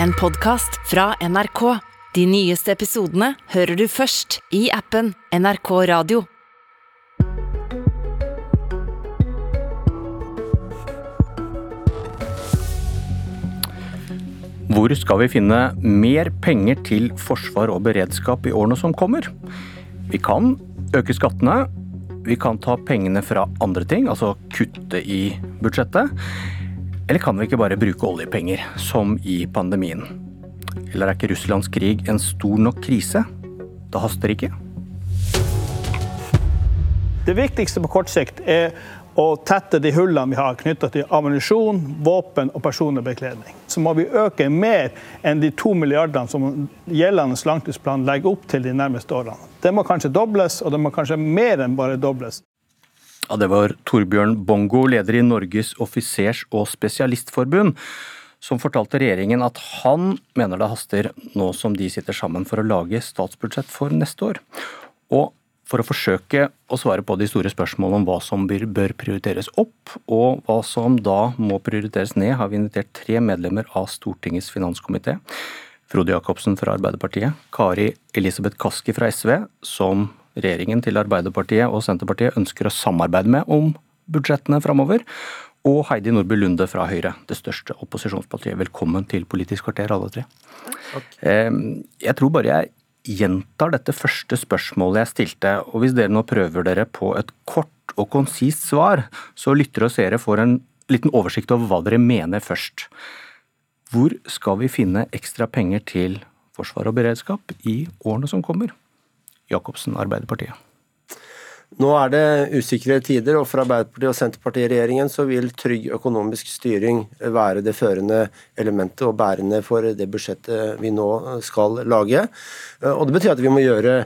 en podkast fra NRK. De nyeste episodene hører du først i appen NRK Radio. Hvor skal vi finne mer penger til forsvar og beredskap i årene som kommer? Vi kan øke skattene. Vi kan ta pengene fra andre ting, altså kutte i budsjettet. Eller kan vi ikke bare bruke oljepenger, som i pandemien? Eller er ikke Russlands krig en stor nok krise? Det haster ikke. Det viktigste på kort sikt er å tette de hullene vi har knytta til ammunisjon, våpen og personlig bekledning. Så må vi øke mer enn de to milliardene som gjeldende langtidsplan legger opp til de nærmeste årene. Det må kanskje dobles, og det må kanskje mer enn bare dobles. Ja, det var Torbjørn Bongo, leder i Norges offisers- og spesialistforbund, som fortalte regjeringen at han mener det haster nå som de sitter sammen for å lage statsbudsjett for neste år. Og for å forsøke å svare på de store spørsmålene om hva som bør prioriteres opp, og hva som da må prioriteres ned, har vi invitert tre medlemmer av Stortingets finanskomité. Frode Jacobsen fra Arbeiderpartiet, Kari Elisabeth Kaski fra SV, som regjeringen til Arbeiderpartiet og Senterpartiet ønsker å samarbeide med om budsjettene framover, og Heidi Nordby Lunde fra Høyre, det største opposisjonspartiet. Velkommen til Politisk kvarter, alle tre. Okay. Jeg tror bare jeg gjentar dette første spørsmålet jeg stilte, og hvis dere nå prøver dere på et kort og konsist svar, så lytter og seere får en liten oversikt over hva dere mener først. Hvor skal vi finne ekstra penger til forsvar og beredskap i årene som kommer? Jacobsen, Arbeiderpartiet. Nå er det usikre tider, og for Arbeiderpartiet og Senterpartiet i regjeringen så vil trygg økonomisk styring være det førende elementet og bærende for det budsjettet vi nå skal lage. Og Det betyr at vi må gjøre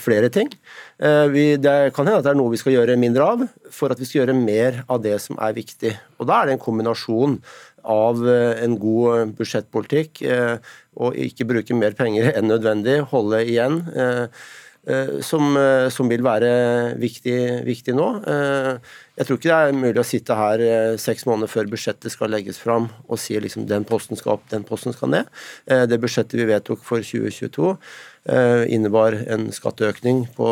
flere ting. Det kan hende at det er noe vi skal gjøre mindre av, for at vi skal gjøre mer av det som er viktig. Og Da er det en kombinasjon av en god budsjettpolitikk og ikke bruke mer penger enn nødvendig, holde igjen som, som, vil være viktig, viktig, nå. Jeg tror ikke det er mulig å sitte her seks måneder før budsjettet skal legges fram og si liksom den posten skal opp, den posten skal ned. Det budsjettet vi vedtok for 2022 innebar en skatteøkning på,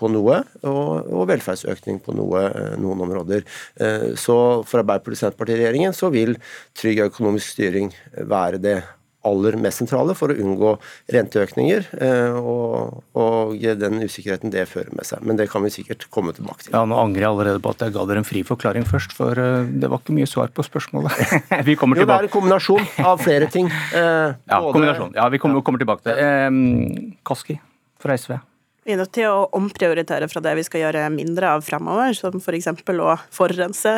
på noe, og, og, velferdsøkning på noe, noen områder. Så for Senterpartiet-regjeringen så vil trygg økonomisk styring være det aller mest sentrale for å unngå renteøkninger og, og, den usikkerheten det fører med seg. Men det kan vi sikkert komme tilbake til. Ja, Nå angrer jeg allerede på at jeg ga dere en fri forklaring først, for det var ikke mye svar på spørsmålet. vi kommer tilbake. Jo, det er en kombinasjon av flere ting. Eh, ja, både... kombinasjon. Ja, vi kommer, kommer tilbake til det. Eh, Kaski fra SV. Vi er nødt til å omprioritere fra det vi skal gjøre mindre av fremover, som f.eks. å forurense,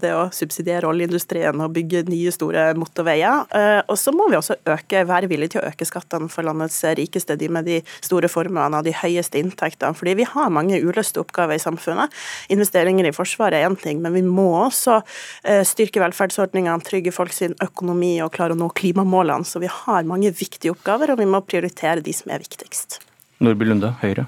det å subsidiere oljeindustrien og bygge nye, store motorveier. Og så må vi også øke, være villige til å øke skattene for landets rikeste, de med de store formuene og de høyeste inntektene. Fordi vi har mange uløste oppgaver i samfunnet. Investeringer i Forsvaret er én ting, men vi må også styrke velferdsordningene, trygge folk sin økonomi og klare å nå klimamålene. Så vi har mange viktige oppgaver, og vi må prioritere de som er viktigst. Nordby Lunde, Høyre.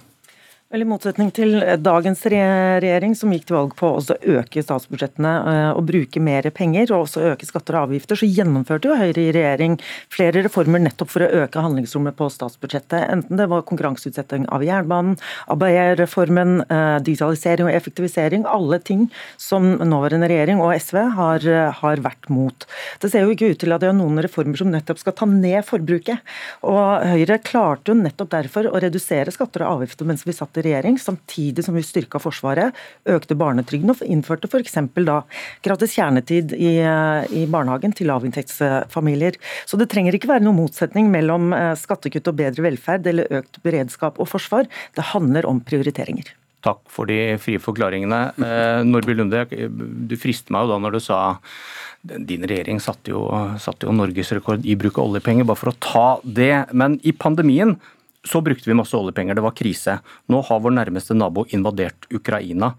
Vel, I motsetning til dagens regjering, som gikk til valg på å øke statsbudsjettene og bruke mer penger, og også øke skatter og avgifter, så gjennomførte jo Høyre i regjering flere reformer nettopp for å øke handlingsrommet på statsbudsjettet. Enten det var konkurranseutsetting av jernbanen, ABE-reformen, digitalisering og effektivisering. Alle ting som nåværende regjering og SV har, har vært mot. Det ser jo ikke ut til at det er noen reformer som nettopp skal ta ned forbruket. Og Høyre klarte jo nettopp derfor å redusere skatter og avgifter mens vi satt i regjering, samtidig som vi styrka Forsvaret, økte barnetrygden og innførte f.eks. da gratis kjernetid i, i barnehagen til lavinntektsfamilier. Så det trenger ikke være noen motsetning mellom skattekutt og bedre velferd eller økt beredskap og forsvar. Det handler om prioriteringer. Takk for de frie forklaringene. Eh, Nordby Lunde, du frister meg jo da når du sa din regjering satte jo, satte jo norgesrekord i bruk av oljepenger, bare for å ta det. Men i pandemien så brukte vi masse oljepenger, det var krise. Nå har vår nærmeste nabo invadert Ukraina.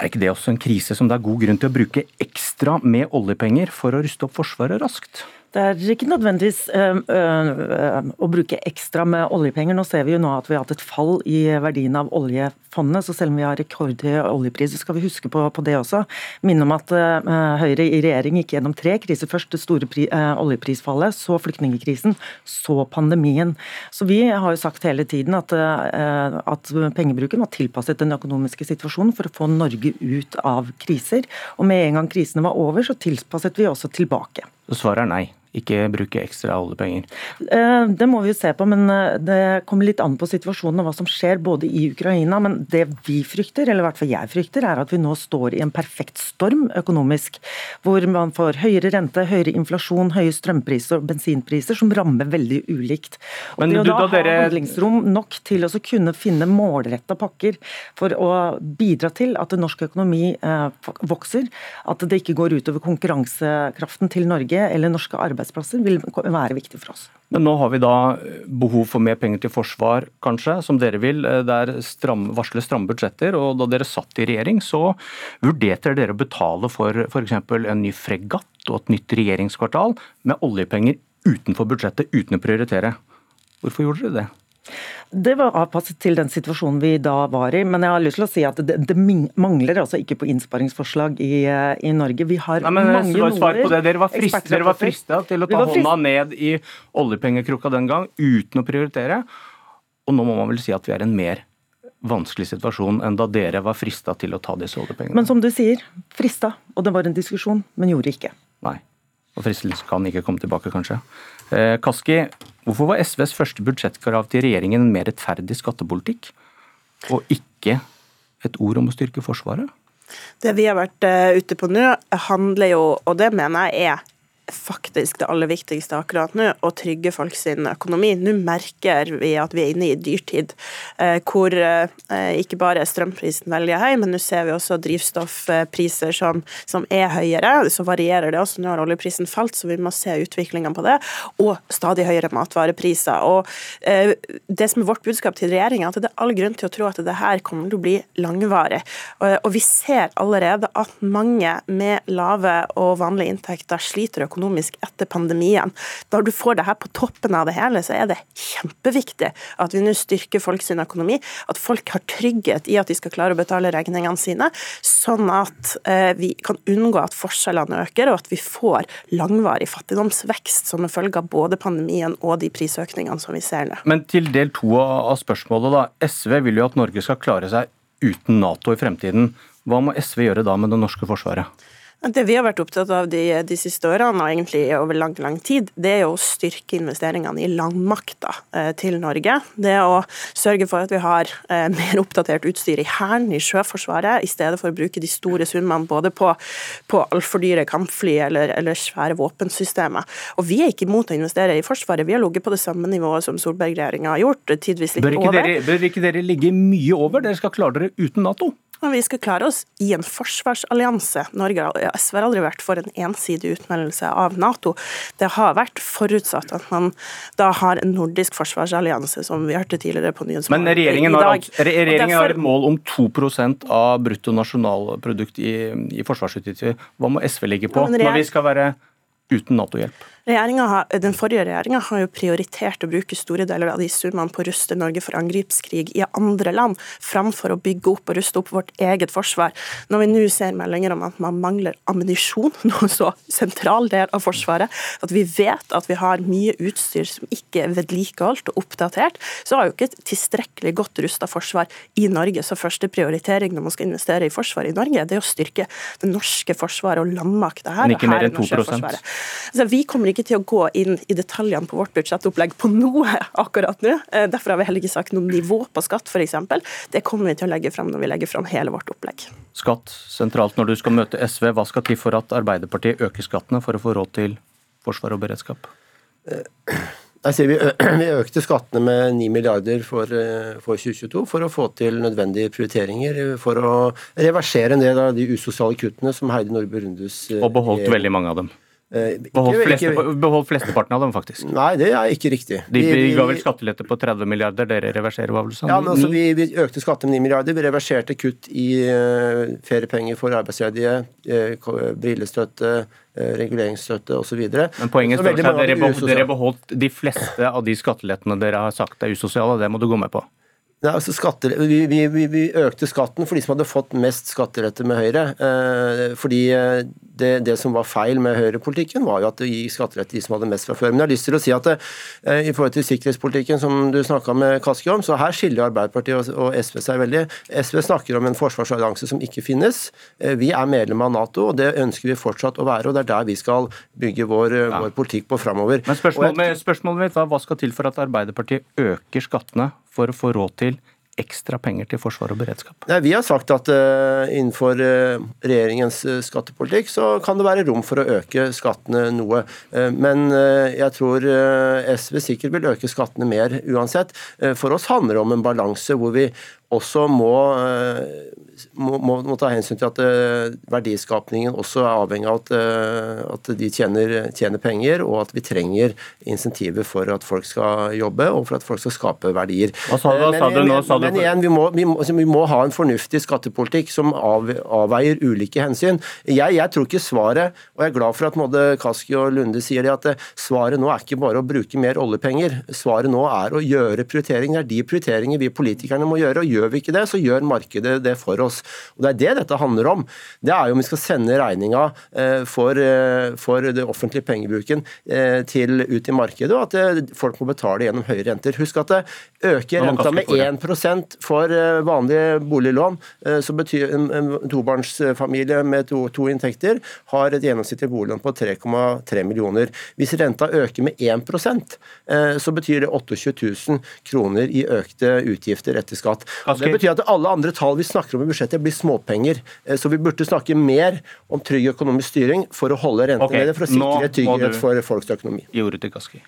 Er ikke det også en krise som det er god grunn til å bruke ekstra med oljepenger for å ruste opp Forsvaret raskt? Det er ikke nødvendigvis øh, øh, å bruke ekstra med oljepenger. Nå ser vi jo nå at vi har hatt et fall i verdien av oljefondet, så selv om vi har rekordhøye oljepriser, skal vi huske på, på det også. Minne om at øh, Høyre i regjering gikk gjennom tre kriser. Først det store pri, oljeprisfallet, så flyktningkrisen, så pandemien. Så vi har jo sagt hele tiden at, at pengebruken var tilpasset den økonomiske situasjonen for å få Norge ut av kriser. Og med en gang krisene var over, så tilpasset vi også tilbake. Så svaret er nei? Ikke bruke ekstra oljepenger? Eh, det må vi jo se på, men eh, det kommer litt an på situasjonen og hva som skjer både i Ukraina. Men det vi frykter, eller i hvert fall jeg frykter, er at vi nå står i en perfekt storm økonomisk. Hvor man får høyere rente, høyere inflasjon, høye strømpriser og bensinpriser som rammer veldig ulikt. Og men, det å da, da dere... ha handlingsrom nok til å kunne finne målretta pakker for å bidra til at norsk økonomi eh, vokser, at det ikke går utover konkurransekraften til Norge eller norske arbeidsplasser arbeidsplasser vil være viktig for oss. Men nå har vi da behov for mer penger til forsvar, kanskje, som dere vil. Det der stram, varslet stramme budsjetter. og Da dere satt i regjering, så vurderte dere å betale for f.eks. en ny fregatt og et nytt regjeringskvartal med oljepenger utenfor budsjettet, uten å prioritere. Hvorfor gjorde dere det? Det var avpasset til den situasjonen vi da var i. Men jeg har lyst til å si at det, det mangler altså ikke på innsparingsforslag i, eh, i Norge. Vi har Nei, men, mange noder. Dere var frista til å ta hånda ned i oljepengekrukka den gang uten å prioritere. Og nå må man vel si at vi er i en mer vanskelig situasjon enn da dere var frista til å ta disse oljepengene. Men som du sier, frista, og det var en diskusjon, men gjorde ikke. Nei. Og fristelsen kan ikke komme tilbake, kanskje. Eh, Kaski, hvorfor var SVs første budsjettkrav til regjeringen en mer rettferdig skattepolitikk, og ikke et ord om å styrke Forsvaret? Det vi har vært eh, ute på nå, handler jo, og det mener jeg er faktisk det aller viktigste akkurat nå, å trygge folk sin økonomi. Nå merker vi at vi er inne i dyrtid, eh, hvor eh, ikke bare er strømprisen veldig høy, men nå ser vi også drivstoffpriser som, som, er høyere. Så varierer det også. Nå har oljeprisen falt, så vi må se utviklinga på det. Og stadig høyere matvarepriser. Og eh, Det som er vårt budskap til regjeringa, at det er all grunn til å tro at det her kommer til å bli langvarig. Og vi ser allerede at mange med lave og vanlige inntekter sliter økonomisk økonomisk etter pandemien. Når du får det her på toppen av det hele, så er det kjempeviktig at vi nå styrker folk sin økonomi. At folk har trygghet i at de skal klare å betale regningene sine, sånn at eh, vi kan unngå at forskjellene øker, og at vi får langvarig fattigdomsvekst som en følge av både pandemien og de prisøkningene som vi ser nå. Men til del to av spørsmålet, da. SV vil jo at Norge skal klare seg uten Nato i fremtiden. Hva må SV gjøre da med det norske forsvaret? Det vi har vært opptatt av de, de, siste årene, og egentlig over lang lang tid, det er å styrke investeringene i landmakta eh, til Norge. Det å sørge for at vi har eh, mer oppdatert utstyr i Hæren, i Sjøforsvaret, i stedet for å bruke de store summene både på, på altfor dyre kampfly eller, eller, svære våpensystemer. Og vi er ikke imot å investere i Forsvaret, vi har ligget på det samme nivået som Solberg-regjeringa har gjort, tidvis litt bør over. Dere, bør ikke dere ligge mye over? Dere skal klare dere uten Nato? Men vi skal klare oss i en forsvarsallianse. Norge og SV har aldri vært for en ensidig utmeldelse av Nato. Det har vært forutsatt at man da har en nordisk forsvarsallianse, som vi hørte tidligere på Nyhetsmorgen Men regjeringen, har, regjeringen derfor, har et mål om 2% av brutto nasjonalprodukt i, i forsvarsutgifter. Hva må SV ligge på ja, når vi skal være uten Nato-hjelp? Den forrige regjeringa har jo prioritert å bruke store deler av de summene på å ruste Norge for angripskrig i andre land, framfor å bygge opp og ruste opp vårt eget forsvar. Når vi nå ser meldinger om at man mangler ammunisjon, noe så sentral del av Forsvaret, at vi vet at vi har mye utstyr som ikke er vedlikeholdt og oppdatert, så har jo ikke et tilstrekkelig godt rusta forsvar i Norge. Så første prioritering når man skal investere i forsvar i Norge, det er å styrke det norske forsvaret og landmakta her. Men ikke mer enn 2 så Vi kommer ikke til å gå inn i detaljene på vårt budsjettopplegg på noe akkurat nå. Eh, derfor har vi heller ikke sagt noe nivå på skatt, f.eks. Det kommer vi til å legge fram når vi legger fram hele vårt opplegg. Skatt sentralt når du skal møte SV. Hva skal til for at Arbeiderpartiet øker skattene for å få råd til forsvar og beredskap? Vi, vi økte skattene med 9 milliarder for, eh, for, 2022 for å få til nødvendige prioriteringer. For å reversere en del av de usosiale kuttene som Heidi Nordby Rundes Og beholdt veldig mange av dem. Beholdt, fleste, beholdt flesteparten av dem, faktisk. Nei, det er ikke riktig. De, vi, ga vel skattelette på 30 milliarder, dere reverserer hva? Ja, men altså, vi, vi økte skattene med 9 milliarder, vi reverserte kutt i uh, feriepenger for arbeidsledige, uh, brillestøtte, reguleringsstøtte osv. Men poenget er at dere beholdt de fleste av de skattelettene dere har sagt er usosiale, det må du gå med på? Nei, altså skatter, vi, vi, vi, økte skatten for de som hadde fått mest skattelette med Høyre. Eh, fordi det, det, som var feil med høyrepolitikken, var jo at det gikk skattelette de som hadde mest fra før. Men jeg har lyst til å si at det, eh, i forhold til sikkerhetspolitikken som du snakka med Kaski om, så her skiller Arbeiderpartiet og, og, SV seg veldig. SV snakker om en forsvarsallianse som ikke finnes. Eh, vi er medlem av Nato, og det ønsker vi fortsatt å være. og Det er der vi skal bygge vår, eh, ja. vår politikk på framover. Men spørsmålet, spørsmålet mitt var hva skal til for at Arbeiderpartiet øker skattene for å få råd til ekstra penger til forsvar og beredskap? Nei, vi har sagt at uh, innenfor uh, regjeringens uh, skattepolitikk så kan det være rom for å øke skattene noe. men jeg tror SV sikkert vil øke skattene mer uansett. for oss handler det om en balanse hvor vi også må, eh, må, må, må, ta hensyn til at eh, verdiskapningen også er avhengig av at, eh, at de tjener, tjener, penger, og at vi trenger insentiver for at folk skal jobbe og for at folk skal skape verdier. Sa du, men, du nå? Sa men, men igjen, vi må, vi, må, altså, vi må, ha en fornuftig skattepolitikk som av, avveier ulike hensyn. Jeg, jeg, tror ikke svaret, og jeg er glad for at både Kaski og Lunde sier det, at svaret nå er ikke bare å bruke mer oljepenger. Svaret nå er å gjøre prioriteringer. Det er de prioriteringer vi politikerne må gjøre. og gjøre Gjør vi ikke det, så gjør markedet det for oss. Og Det er det dette handler om. Det er jo om vi skal sende regninga eh, for, eh, for det offentlige pengebruken eh, til, ut i markedet, og at folk må betale gjennom høye renter. Husk at det øker renta med 1% for vanlige boliglån. Så betyr en, en tobarnsfamilie med to, to inntekter har et gjennomsnittlig boliglån på 3,3 millioner. Hvis renta øker med 1% så betyr det 28 000 kroner i økte utgifter etter skatt. Det betyr at alle andre tall vi snakker om i budsjettet, blir småpenger. Eh, så vi burde snakke mer om trygg økonomisk styring for å holde rentene okay, nede, for å sikre trygghet for folks økonomi. Gjorde det til Kaski.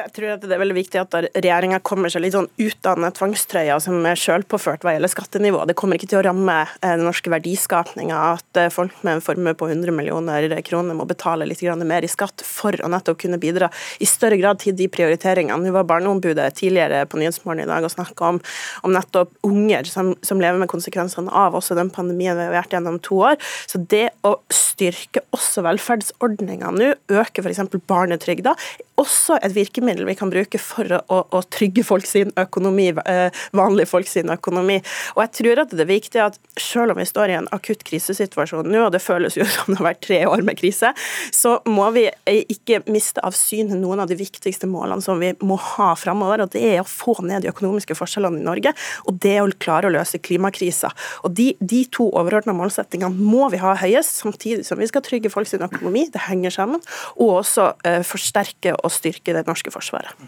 Jeg tror at det er veldig viktig at regjeringa kommer seg litt sånn ut av den tvangstrøya som er sjølpåført hva gjelder skattenivå. Det kommer ikke til å ramme eh, den norske verdiskapinga at eh, folk med en formue på 100 millioner kroner må betale litt mer i skatt for å nettopp kunne bidra i større grad til de prioriteringene. Nå var Barneombudet tidligere på Nyhetsmorgen i dag og snakka om, om, nettopp unger som, som, lever med konsekvensene av også den pandemien vi har vært gjennom to år. Så det å styrke også velferdsordningene nå, øke f.eks. barnetrygda, også et virkemiddel vi kan bruke for å, å, å trygge folk sin økonomi, eh, vanlige folk sin økonomi. Og jeg tror at det er viktig at selv om vi står i en akutt krisesituasjon nå, og det føles jo som det har vært tre år med krise, så må vi ikke miste av syne noen av de viktigste målene som vi må ha framover. Og det er å få ned de økonomiske forskjellene i Norge, og det å klare å løse klimakrisa. Og de, de to overordna målsettingene må vi ha høyest, samtidig som vi skal trygge folk sin økonomi. Det henger sammen. Og også uh, forsterke og styrke det norske forsvaret.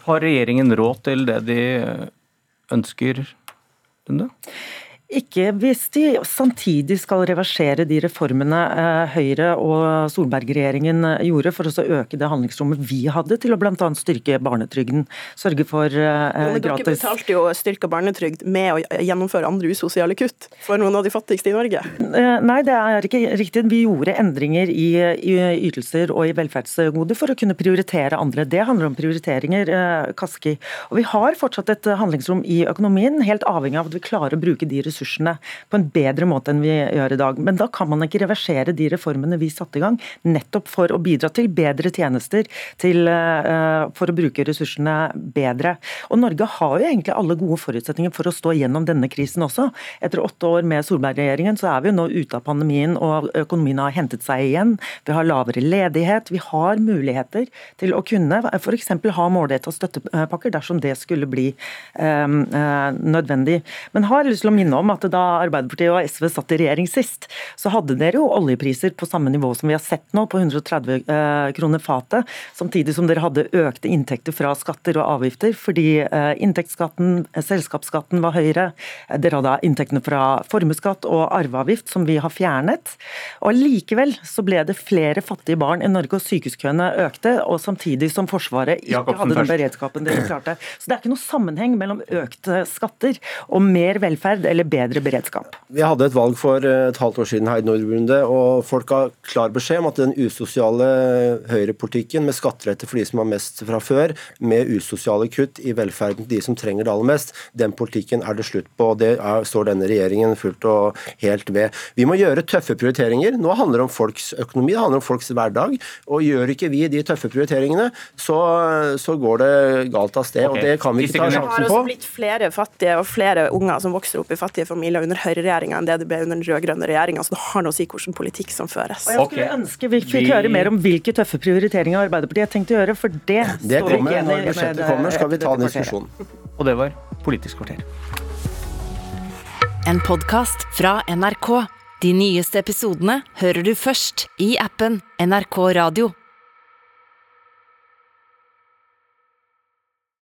Har regjeringen råd til det de ønsker? Lunde? Ikke hvis de samtidig skal reversere de reformene eh, Høyre og Solberg-regjeringen eh, gjorde for å øke det handlingsrommet vi hadde til å bl.a. styrke barnetrygden. Sørge for gratis... gratis Dere betalte jo styrka barnetrygd med å gjennomføre andre usosiale kutt for noen av de fattigste i Norge? Nei, det er ikke riktig. Vi gjorde endringer i, i ytelser og i velferdsgoder for å kunne prioritere andre. Det handler om prioriteringer, Kaski. Og vi har fortsatt et handlingsrom i økonomien, helt avhengig av at vi klarer å bruke de ressursene ressursene på en bedre måte enn vi gjør i dag. Men da kan man ikke reversere de reformene vi satte i gang, nettopp for å bidra til bedre tjenester, til, uh, for å bruke ressursene bedre. Og Norge har jo egentlig alle gode forutsetninger for å stå gjennom denne krisen også. Etter åtte år med Solberg-regjeringen så er vi jo nå ute av pandemien og økonomien har hentet seg igjen. Vi har lavere ledighet. Vi har muligheter til å kunne f.eks. ha målrettede støttepakker dersom det skulle bli um, uh, nødvendig. Men har lyst til å minne om at da Arbeiderpartiet og SV satt i regjering sist, så hadde dere jo oljepriser på samme nivå som vi har sett nå, på 130 eh, kroner fatet. Samtidig som dere hadde økte inntekter fra skatter og avgifter, fordi eh, inntektsskatten, selskapsskatten var høyere. Dere hadde inntektene fra formuesskatt og arveavgift, som vi har fjernet. Og Likevel så ble det flere fattige barn i Norge, og sykehuskøene økte. Og samtidig som Forsvaret ikke Jakobsen hadde den beredskapen dere klarte. Så det er ikke noe sammenheng mellom økte skatter og mer velferd eller bedre bedre beredskap. Vi hadde et valg for eh, et halvt år siden her i Nordrunde, og folk har klar beskjed om at den usosiale høyrepolitikken med skattelette for de som har mest fra før, med usosiale kutt i velferden til de som trenger det aller mest, den politikken er det slutt på. og Det er, står denne regjeringen fullt og helt ved. Vi må gjøre tøffe prioriteringer. Nå handler det om folks økonomi, det handler om folks hverdag. og Gjør ikke vi de tøffe prioriteringene, så, så går det galt av sted. Okay. og Det kan vi ikke ta sjansen på. Det har også blitt flere fattige og flere unger som vokser opp i fattige familier under høyreregjeringa enn det det ble under den rød-grønne regjeringa, så det har noe å si hvilken politikk som føres. Og jeg skulle okay. ønske vi fikk Vi- høre mer om hvilke tøffe prioriteringer Arbeiderpartiet har tenkt å gjøre, for det, Det står kommer, ikke kommer i. når budsjettet kommer, skal vi ta diskusjonen. Og det var Politisk kvarter. En podkast fra NRK. De nyeste episodene hører du først i appen NRK Radio.